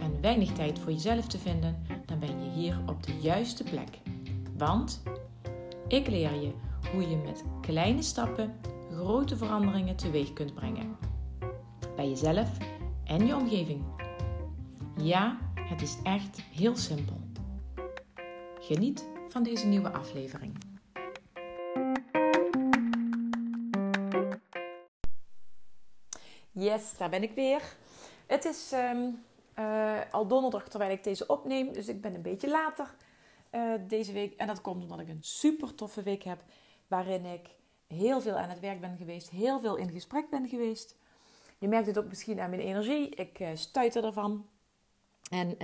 en weinig tijd voor jezelf te vinden, dan ben je hier op de juiste plek. Want ik leer je hoe je met kleine stappen grote veranderingen teweeg kunt brengen. Bij jezelf en je omgeving. Ja, het is echt heel simpel. Geniet van deze nieuwe aflevering. Yes, daar ben ik weer. Het is ehm, uh, al donderdag terwijl ik deze opneem. Dus ik ben een beetje later uh, deze week. En dat komt omdat ik een super toffe week heb. Waarin ik heel veel aan het werk ben geweest. Heel veel in gesprek ben geweest. Je merkt het ook misschien aan mijn energie. Ik uh, stuiter ervan. En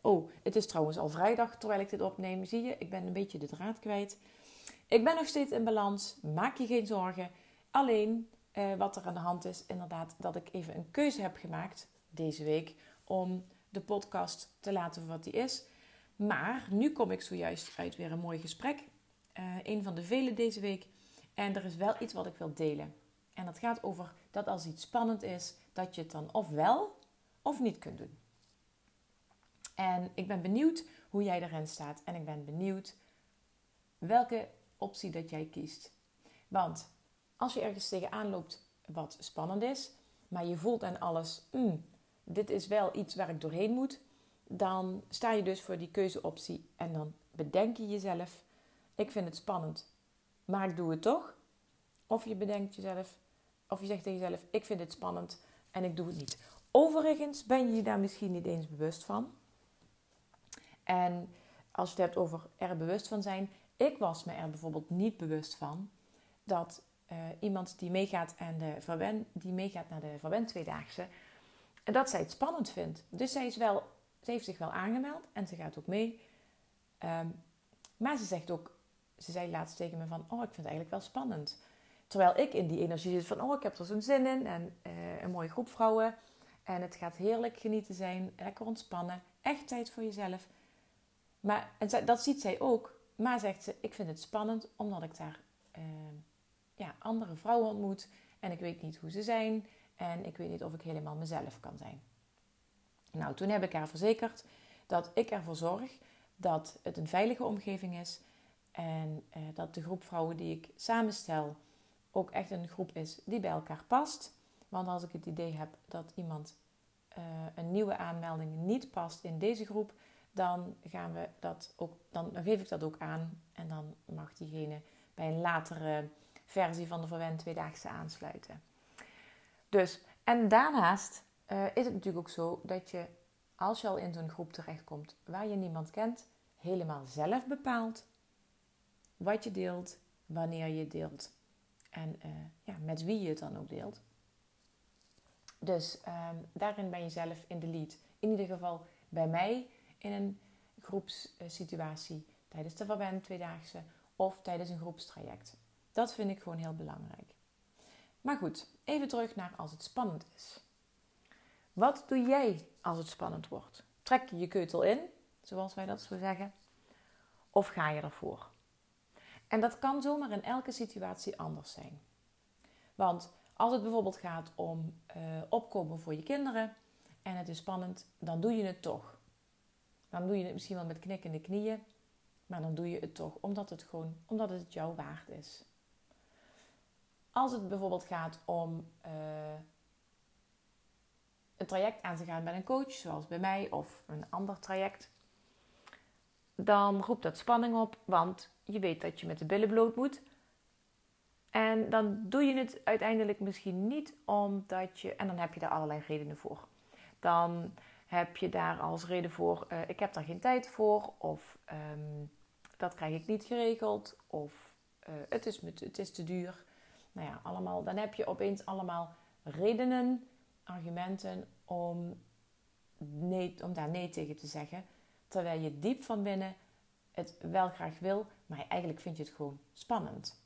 oh, het is trouwens al vrijdag terwijl ik dit opneem. Zie je, ik ben een beetje de draad kwijt. Ik ben nog steeds in balans. Maak je geen zorgen. Alleen wat er aan de hand is, inderdaad, dat ik even een keuze heb gemaakt deze week om de podcast te laten voor wat die is. Maar nu kom ik zojuist uit weer een mooi gesprek. Uh, een van de vele deze week. En er is wel iets wat ik wil delen. En dat gaat over dat als iets spannend is, dat je het dan of wel of niet kunt doen. En ik ben benieuwd hoe jij erin staat. En ik ben benieuwd welke optie dat jij kiest. Want als je ergens tegenaan loopt wat spannend is, maar je voelt aan alles, mm, dit is wel iets waar ik doorheen moet, dan sta je dus voor die keuzeoptie en dan bedenk je jezelf: ik vind het spannend, maar ik doe het toch. Of je bedenkt jezelf, of je zegt tegen jezelf: ik vind het spannend en ik doe het niet. Overigens ben je je daar misschien niet eens bewust van. En als je het hebt over er bewust van zijn, ik was me er bijvoorbeeld niet bewust van dat uh, iemand die meegaat, en de verwen, die meegaat naar de Verwen Tweedaagse, en dat zij het spannend vindt. Dus zij, is wel, ze heeft zich wel aangemeld en ze gaat ook mee. Um, maar ze zegt ook, ze zei laatst tegen me van, oh ik vind het eigenlijk wel spannend. Terwijl ik in die energie zit van, oh ik heb er zo'n zin in. En uh, een mooie groep vrouwen. En het gaat heerlijk genieten zijn, lekker ontspannen. Echt tijd voor jezelf. Maar en dat ziet zij ook. Maar zegt ze, ik vind het spannend omdat ik daar uh, ja, andere vrouwen ontmoet. En ik weet niet hoe ze zijn. En ik weet niet of ik helemaal mezelf kan zijn. Nou, toen heb ik haar verzekerd dat ik ervoor zorg dat het een veilige omgeving is. En eh, dat de groep vrouwen die ik samenstel ook echt een groep is die bij elkaar past. Want als ik het idee heb dat iemand uh, een nieuwe aanmelding niet past in deze groep, dan, gaan we dat ook, dan, dan geef ik dat ook aan. En dan mag diegene bij een latere versie van de Verwend Tweedaagse aansluiten. Dus, en daarnaast uh, is het natuurlijk ook zo dat je, als je al in zo'n groep terechtkomt waar je niemand kent, helemaal zelf bepaalt wat je deelt, wanneer je deelt en uh, ja, met wie je het dan ook deelt. Dus um, daarin ben je zelf in de lead. In ieder geval bij mij in een groepssituatie tijdens de Verband Tweedaagse of tijdens een groepstraject. Dat vind ik gewoon heel belangrijk. Maar goed, even terug naar als het spannend is. Wat doe jij als het spannend wordt? Trek je je keutel in, zoals wij dat zo zeggen, of ga je ervoor? En dat kan zomaar in elke situatie anders zijn. Want als het bijvoorbeeld gaat om uh, opkomen voor je kinderen en het is spannend, dan doe je het toch. Dan doe je het misschien wel met knikkende knieën, maar dan doe je het toch omdat het gewoon omdat het jou waard is. Als het bijvoorbeeld gaat om uh, een traject aan te gaan met een coach, zoals bij mij, of een ander traject, dan roept dat spanning op, want je weet dat je met de billen bloot moet. En dan doe je het uiteindelijk misschien niet omdat je, en dan heb je daar allerlei redenen voor. Dan heb je daar als reden voor, uh, ik heb daar geen tijd voor, of um, dat krijg ik niet geregeld, of uh, het, is, het is te duur. Nou ja, allemaal, dan heb je opeens allemaal redenen, argumenten om, nee, om daar nee tegen te zeggen. terwijl je diep van binnen het wel graag wil, maar eigenlijk vind je het gewoon spannend.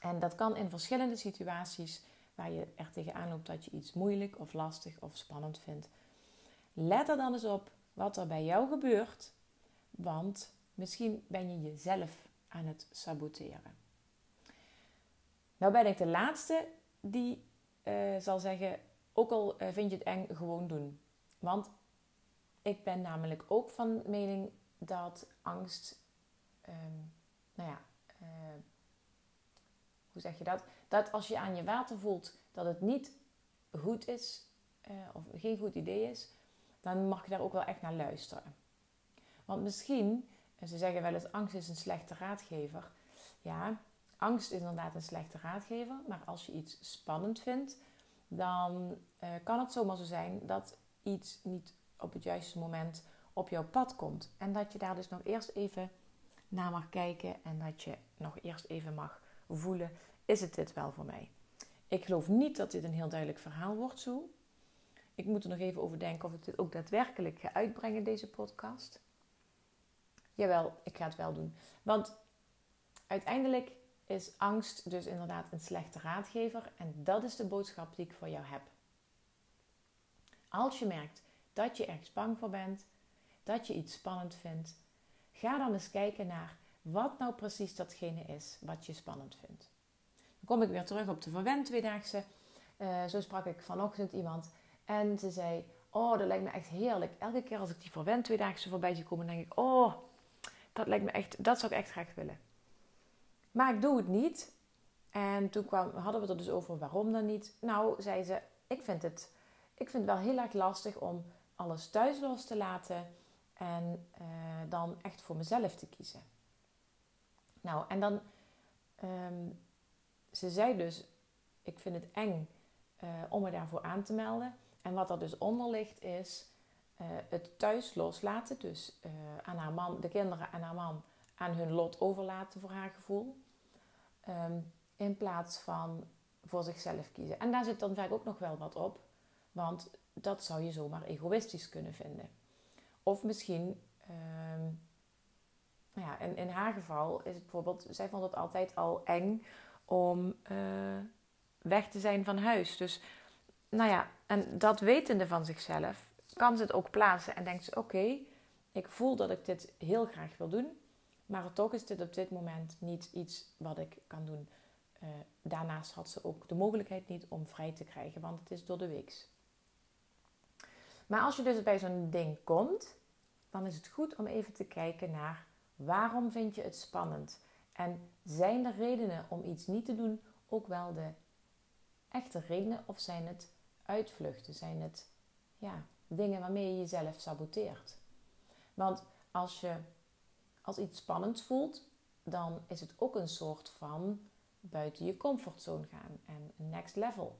En dat kan in verschillende situaties waar je er tegenaan loopt dat je iets moeilijk of lastig of spannend vindt. Let er dan eens op wat er bij jou gebeurt, want misschien ben je jezelf aan het saboteren. Nou ben ik de laatste die uh, zal zeggen, ook al uh, vind je het eng, gewoon doen. Want ik ben namelijk ook van mening dat angst, um, nou ja, uh, hoe zeg je dat? Dat als je aan je water voelt dat het niet goed is, of geen goed idee is, dan mag je daar ook wel echt naar luisteren. Want misschien, ze zeggen wel eens, angst is een slechte raadgever. Ja, angst is inderdaad een slechte raadgever. Maar als je iets spannend vindt, dan uh, kan het zomaar zo zijn dat iets niet op het juiste moment op jouw pad komt. En dat je daar dus nog eerst even naar mag kijken en dat je nog eerst even mag voelen: is het dit wel voor mij? Ik geloof niet dat dit een heel duidelijk verhaal wordt zo. Ik moet er nog even over denken of ik dit ook daadwerkelijk ga uitbrengen, deze podcast. Jawel, ik ga het wel doen. Want uiteindelijk is angst dus inderdaad een slechte raadgever. En dat is de boodschap die ik voor jou heb. Als je merkt dat je ergens bang voor bent, dat je iets spannend vindt, ga dan eens kijken naar wat nou precies datgene is wat je spannend vindt. Dan kom ik weer terug op de verwend tweedaagse. Uh, zo sprak ik vanochtend iemand en ze zei: Oh, dat lijkt me echt heerlijk. Elke keer als ik die verwend tweedaagse voorbij zie komen, denk ik: Oh, dat lijkt me echt, dat zou ik echt graag willen. Maar ik doe het niet. En toen hadden we het er dus over waarom dan niet. Nou, zei ze, ik vind het, ik vind het wel heel erg lastig om alles thuis los te laten en uh, dan echt voor mezelf te kiezen. Nou, en dan, um, ze zei dus, ik vind het eng uh, om me daarvoor aan te melden. En wat er dus onder ligt is uh, het thuis loslaten. Dus aan haar man, de kinderen en haar man aan hun lot overlaten voor haar gevoel. Ehm, in plaats van voor zichzelf kiezen. En daar zit dan vaak ook nog wel wat op. Want dat zou je zomaar egoïstisch kunnen vinden. Of misschien, nou ja, in, in haar geval is het bijvoorbeeld, zij vond het altijd al eng om uh, weg te zijn van huis. Dus, nou ja, en dat wetende van zichzelf, kan ze het ook plaatsen en denkt ze: oké, ik voel dat ik dit heel graag wil doen. Maar toch is dit op dit moment niet iets wat ik kan doen. Uh, daarnaast had ze ook de mogelijkheid niet om vrij te krijgen, want het is door de weeks. Maar als je dus bij zo'n ding komt, dan is het goed om even te kijken naar waarom vind je het spannend? En zijn de redenen om iets niet te doen ook wel de echte redenen of zijn het uitvluchten? Zijn het ja, dingen waarmee je jezelf saboteert? Want als je als iets spannend voelt, dan is het ook een soort van buiten je comfortzone gaan en next level.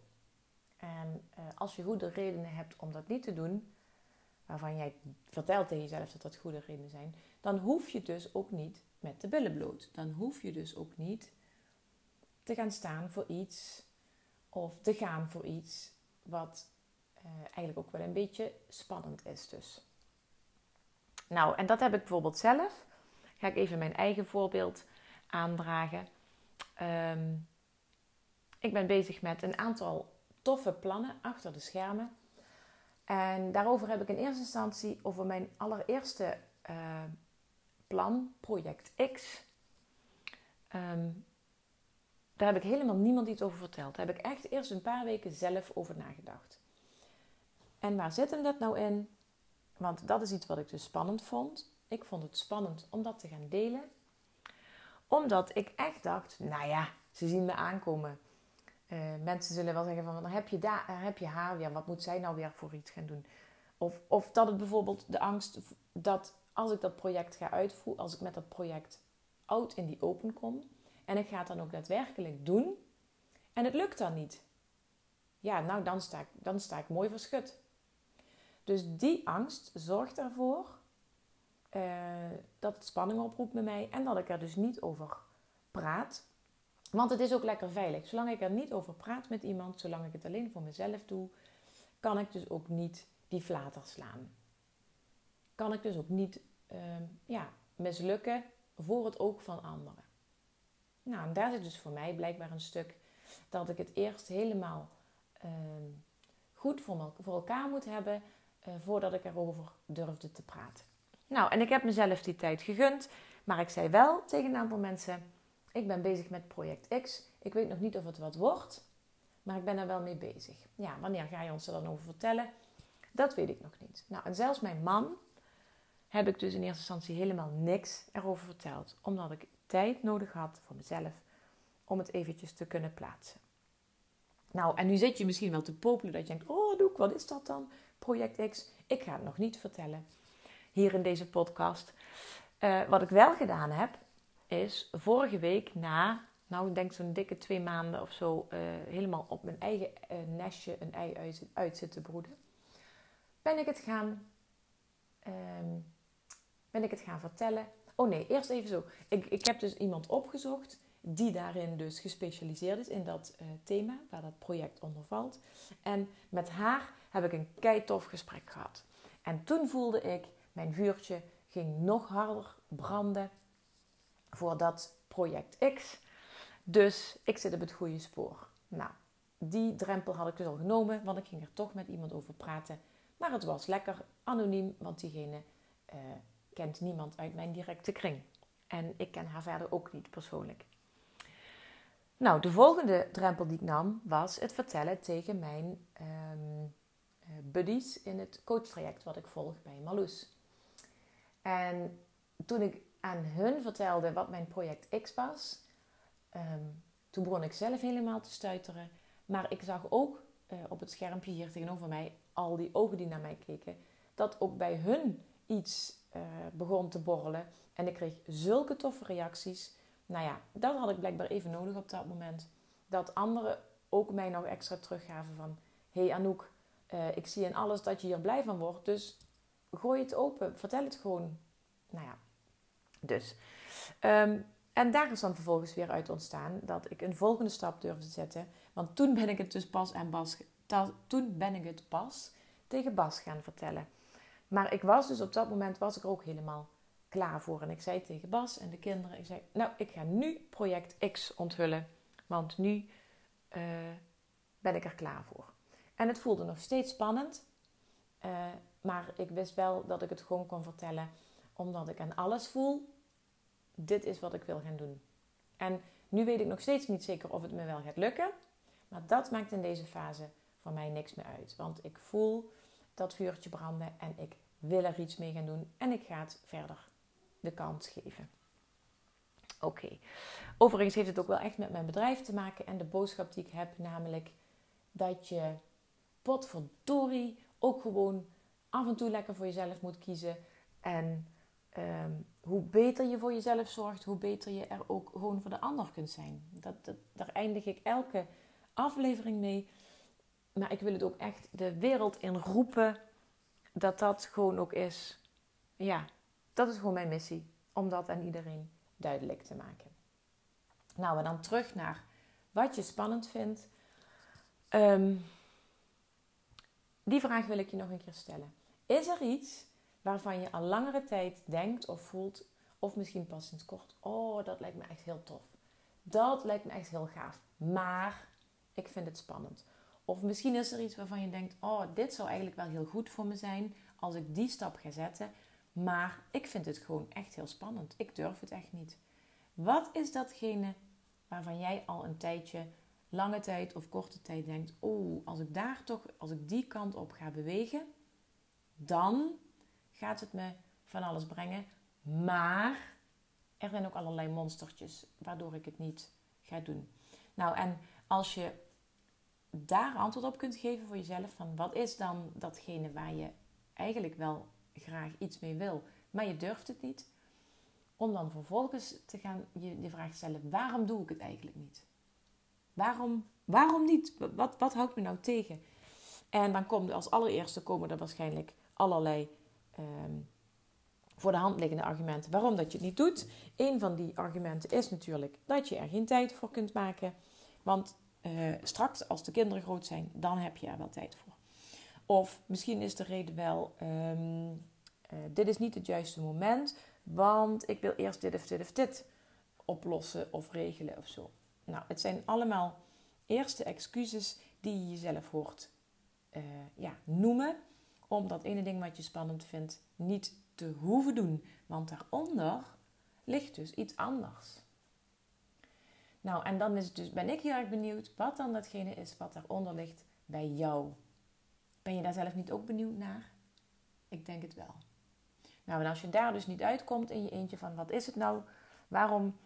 En uh, als je goede redenen hebt om dat niet te doen, waarvan jij vertelt tegen jezelf dat dat goede redenen zijn, dan hoef je dus ook niet met de billen bloot. Dan hoef je dus ook niet te gaan staan voor iets of te gaan voor iets wat uh, eigenlijk ook wel een beetje spannend is dus. Nou, en dat heb ik bijvoorbeeld zelf ga ik even mijn eigen voorbeeld aandragen. Um, ik ben bezig met een aantal toffe plannen achter de schermen. En daarover heb ik in eerste instantie over mijn allereerste uh, plan, Project X. Um, daar heb ik helemaal niemand iets over verteld. Daar heb ik echt eerst een paar weken zelf over nagedacht. En waar zit hem dat nou in? Want dat is iets wat ik dus spannend vond. Ik vond het spannend om dat te gaan delen. Omdat ik echt dacht, nou ja, ze zien me aankomen. Uh, mensen zullen wel zeggen van, dan heb je, daar, heb je haar weer. Wat moet zij nou weer voor iets gaan doen? Of, of dat het bijvoorbeeld de angst dat als ik dat project ga uitvoeren, als ik met dat project oud in die open kom en ik ga het dan ook daadwerkelijk doen en het lukt dan niet. Ja, nou dan sta ik, dan sta ik mooi verschut. Dus die angst zorgt ervoor uh, dat het spanning oproept bij mij en dat ik er dus niet over praat. Want het is ook lekker veilig. Zolang ik er niet over praat met iemand, zolang ik het alleen voor mezelf doe, kan ik dus ook niet die flater slaan. kan ik dus ook niet ehm, ja, mislukken voor het oog van anderen. Nou, en daar zit dus voor mij blijkbaar een stuk dat ik het eerst helemaal ehm, goed voor, voor elkaar moet hebben uh, voordat ik erover durfde te praten. Nou, en ik heb mezelf die tijd gegund, maar ik zei wel tegen een aantal mensen: ik ben bezig met project X. Ik weet nog niet of het wat wordt, maar ik ben er wel mee bezig. Ja, wanneer ga je ons er dan over vertellen? Dat weet ik nog niet. Nou, en zelfs mijn man heb ik dus in eerste instantie helemaal niks erover verteld, omdat ik tijd nodig had voor mezelf om het eventjes te kunnen plaatsen. Nou, en nu zit je misschien wel te popelen dat je denkt: Oh, Doek, wat is dat dan? Project X. Ik ga het nog niet vertellen hier in deze podcast. Uh, wat ik wel gedaan heb, is vorige week na, nou ik denk zo'n dikke twee maanden of zo, uh, helemaal op mijn eigen uh, nestje een ei uit, uit zitten broeden, ben ik het gaan, um, ben ik het gaan vertellen. Oh nee, eerst even zo. Ik, ik heb dus iemand opgezocht die daarin dus gespecialiseerd is in dat thema, waar dat project onder valt. En met haar heb ik een keitof gesprek gehad. En toen voelde ik, mijn vuurtje ging nog harder branden voor dat project X. Dus ik zit op het goede spoor. Nou, die drempel had ik dus al genomen, want ik ging er toch met iemand over praten. Maar het was lekker anoniem, want diegene uh, kent niemand uit mijn directe kring. En ik ken haar verder ook niet persoonlijk. Nou, de volgende drempel die ik nam was het vertellen tegen mijn um, buddies in het coachtraject wat ik volg bij Marloes. En toen ik aan hun vertelde wat mijn project X was, um, toen begon ik zelf helemaal te stuiteren. Maar ik zag ook uh, op het schermpje hier tegenover mij al die ogen die naar mij keken, dat ook bij hun iets uh, begon te borrelen. En ik kreeg zulke toffe reacties. Nou ja, dat had ik blijkbaar even nodig op dat moment. Dat anderen ook mij nog extra teruggaven van... hey Anouk, uh, ik zie in alles dat je hier blij van wordt. Dus gooi het open. Vertel het gewoon. Nou ja, dus. Um, en daar is dan vervolgens weer uit ontstaan dat ik een volgende stap durfde zetten. Want toen ben ik het dus pas aan Bas... Toen ben ik het pas tegen Bas gaan vertellen. Maar ik was dus op dat moment was ik er ook helemaal klaar voor. En ik zei tegen Bas en de kinderen, ik zei, nou, ik ga nu project X onthullen. Want nu uh, ben ik er klaar voor. En het voelde nog steeds spannend. Uh, maar ik wist wel dat ik het gewoon kon vertellen. Omdat ik aan alles voel, dit is wat ik wil gaan doen. En nu weet ik nog steeds niet zeker of het me wel gaat lukken. Maar dat maakt in deze fase voor mij niks meer uit. Want ik voel dat vuurtje branden en ik wil er iets mee gaan doen. En ik ga het verder de kans geven. Oké. Overigens heeft het ook wel echt met mijn bedrijf te maken en de boodschap die ik heb, namelijk dat je potverdorie ook gewoon af en toe lekker voor jezelf moet kiezen. En um, hoe beter je voor jezelf zorgt, hoe beter je er ook gewoon voor de ander kunt zijn. Dat, dat, daar eindig ik elke aflevering mee. Maar ik wil het ook echt de wereld in roepen dat dat gewoon ook is. Ja, dat is gewoon mijn missie. Om dat aan iedereen duidelijk te maken. Nou, en dan terug naar wat je spannend vindt. Um, die vraag wil ik je nog een keer stellen. Is er iets waarvan je al langere tijd denkt of voelt, of misschien pas sinds kort, oh, dat lijkt me echt heel tof. Dat lijkt me echt heel gaaf. Maar ik vind het spannend. Of misschien is er iets waarvan je denkt: Oh, dit zou eigenlijk wel heel goed voor me zijn als ik die stap ga zetten. Maar ik vind het gewoon echt heel spannend. Ik durf het echt niet. Wat is datgene waarvan jij al een tijdje, lange tijd of korte tijd denkt: Oh, als ik daar toch, als ik die kant op ga bewegen, dan gaat het me van alles brengen. Maar er zijn ook allerlei monstertjes waardoor ik het niet ga doen. Nou, en als je daar antwoord op kunt geven voor jezelf. Van wat is dan datgene waar je eigenlijk wel graag iets mee wil, maar je durft het niet. Om dan vervolgens te gaan je de vraag stellen: waarom doe ik het eigenlijk niet? Waarom, waarom niet? Wat, wat houdt me nou tegen? En dan komt als allereerste komen er waarschijnlijk allerlei ehm, voor de hand liggende argumenten waarom dat je het niet doet. Een van die argumenten is natuurlijk dat je er geen tijd voor kunt maken. Want uh, straks, als de kinderen groot zijn, dan heb je er wel tijd voor. Of misschien is de reden wel, um, eh, dit is niet het juiste moment, want ik wil eerst dit of dit of dit oplossen of regelen of zo. Nou, het zijn allemaal eerste excuses die je jezelf hoort uh, ja, noemen om dat ene ding wat je spannend vindt niet te hoeven doen. Want daaronder ligt dus iets anders. Nou, en dan is dus, ben ik heel erg benieuwd wat dan datgene is wat daaronder ligt bij jou. Ben je daar zelf niet ook benieuwd naar? Ik denk het wel. Nou, en als je daar dus niet uitkomt in je eentje van wat is het nou? Waarom,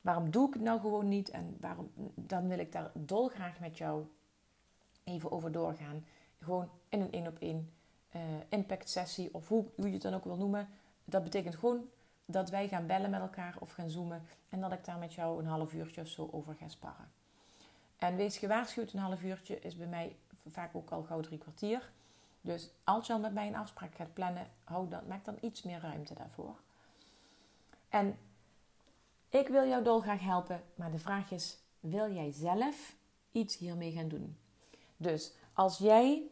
waarom doe ik het nou gewoon niet? En waarom, dan wil ik daar dolgraag met jou even over doorgaan. Gewoon in een één op één uh, impact sessie of hoe, je het dan ook wil noemen. Dat betekent gewoon dat wij gaan bellen met elkaar of gaan zoomen en dat ik daar met jou een half uurtje of zo over ga sparren. En wees gewaarschuwd, een half uurtje is bij mij vaak ook al gauw drie kwartier. Dus als je al met mij een afspraak gaat plannen, hou dan, maak dan iets meer ruimte daarvoor. En ik wil jou dolgraag helpen, maar de vraag is: wil jij zelf iets hiermee gaan doen? Dus als jij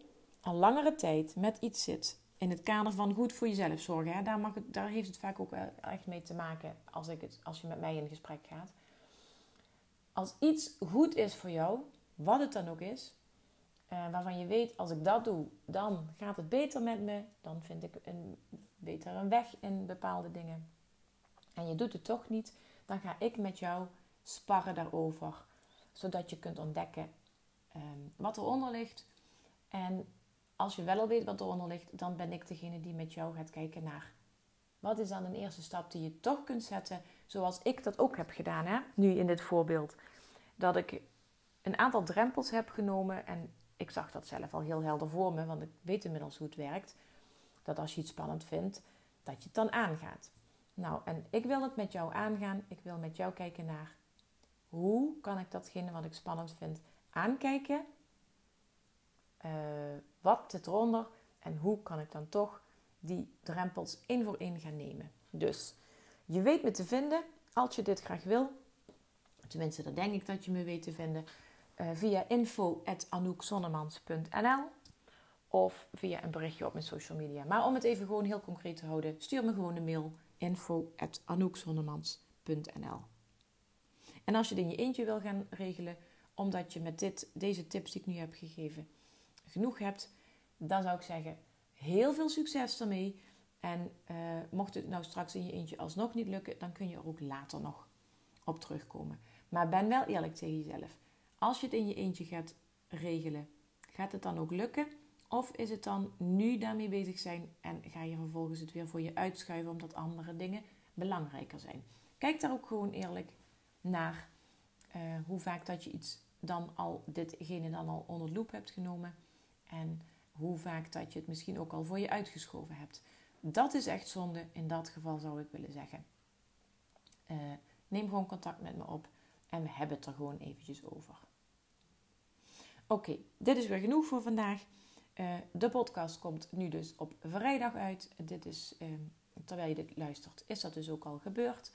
langere tijd met iets zit in het kader van goed voor jezelf zorgen, hè, daar, mag het, daar heeft het vaak ook echt mee te maken als, ik het, als je met mij in gesprek gaat. Als iets goed is voor jou, wat het dan ook is, uh, waarvan je weet, als ik dat doe, dan gaat het beter met me. Dan vind ik een, beter een weg in bepaalde dingen. En je doet het toch niet, dan ga ik met jou sparren daarover. Zodat je kunt ontdekken um, wat eronder ligt. En als je wel al weet wat eronder ligt, dan ben ik degene die met jou gaat kijken naar wat is dan een eerste stap die je toch kunt zetten, zoals ik dat ook heb gedaan, hè? nu in dit voorbeeld. Dat ik een aantal drempels heb genomen en ik zag dat zelf al heel helder voor me, want ik weet inmiddels hoe het werkt. Dat als je iets spannend vindt, dat je het dan aangaat. Nou, en ik wil het met jou aangaan. Ik wil met jou kijken naar hoe kan ik datgene wat ik spannend vind aankijken. Uh, wat zit eronder en hoe kan ik dan toch die drempels één voor één gaan nemen. Dus je weet me te vinden als je dit graag wil. Tenminste, dan denk ik dat je me weet te vinden uh, via info.anoukzonnemans.nl of via een berichtje op mijn social media. Maar om het even gewoon heel concreet te houden, stuur me gewoon een mail info.anoukzonnemans.nl En als je het in je eentje wil gaan regelen, omdat je met dit, deze tips die ik nu heb gegeven genoeg hebt, dan zou ik zeggen: heel veel succes ermee. En uh, mocht het nou straks in je eentje alsnog niet lukken, dan kun je er ook later nog op terugkomen. Maar ben wel eerlijk tegen jezelf. Als je het in je eentje gaat regelen, gaat het dan ook lukken? Of is het dan nu daarmee bezig zijn en ga je vervolgens het weer voor je uitschuiven omdat andere dingen belangrijker zijn? Kijk daar ook gewoon eerlijk naar uh, hoe vaak dat je iets dan al, ditgene dan al onder loep hebt genomen. En hoe vaak dat je het misschien ook al voor je uitgeschoven hebt. Dat is echt zonde. In dat geval zou ik willen zeggen. Uh, neem gewoon contact met me op en we hebben het er gewoon eventjes over. Oké, dit is weer genoeg voor vandaag. Uh, de podcast komt nu dus op vrijdag uit. Dit is, uh, terwijl je dit luistert, is dat dus ook al gebeurd.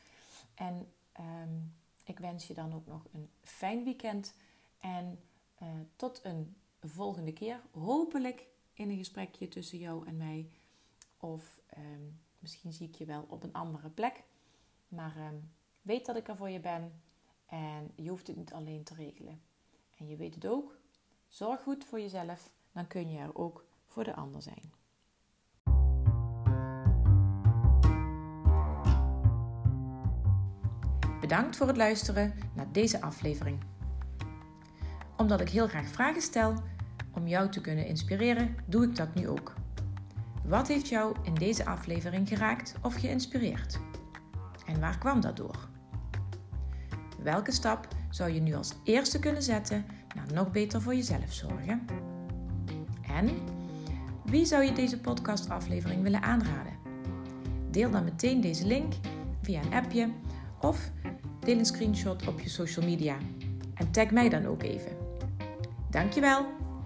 En um, ik wens je dan ook nog een fijn weekend. En uh, tot een volgende keer. Hopelijk in een gesprekje tussen jou en mij. Of um, misschien zie ik je wel op een andere plek. Maar um, weet dat ik er voor je ben. En je hoeft het niet alleen te regelen. En je weet het ook. Zorg goed voor jezelf. Dan kun je er ook voor de ander zijn. Bedankt voor het luisteren naar deze aflevering. Omdat ik heel graag vragen stel om jou te kunnen inspireren, doe ik dat nu ook. Wat heeft jou in deze aflevering geraakt of geïnspireerd? En waar kwam dat door? Welke stap zou je nu als eerste kunnen zetten naar nog beter voor jezelf zorgen? En wie zou je deze podcastaflevering willen aanraden? Deel dan meteen deze link via een appje of deel een screenshot op je social media en tag mij dan ook even. Dankjewel!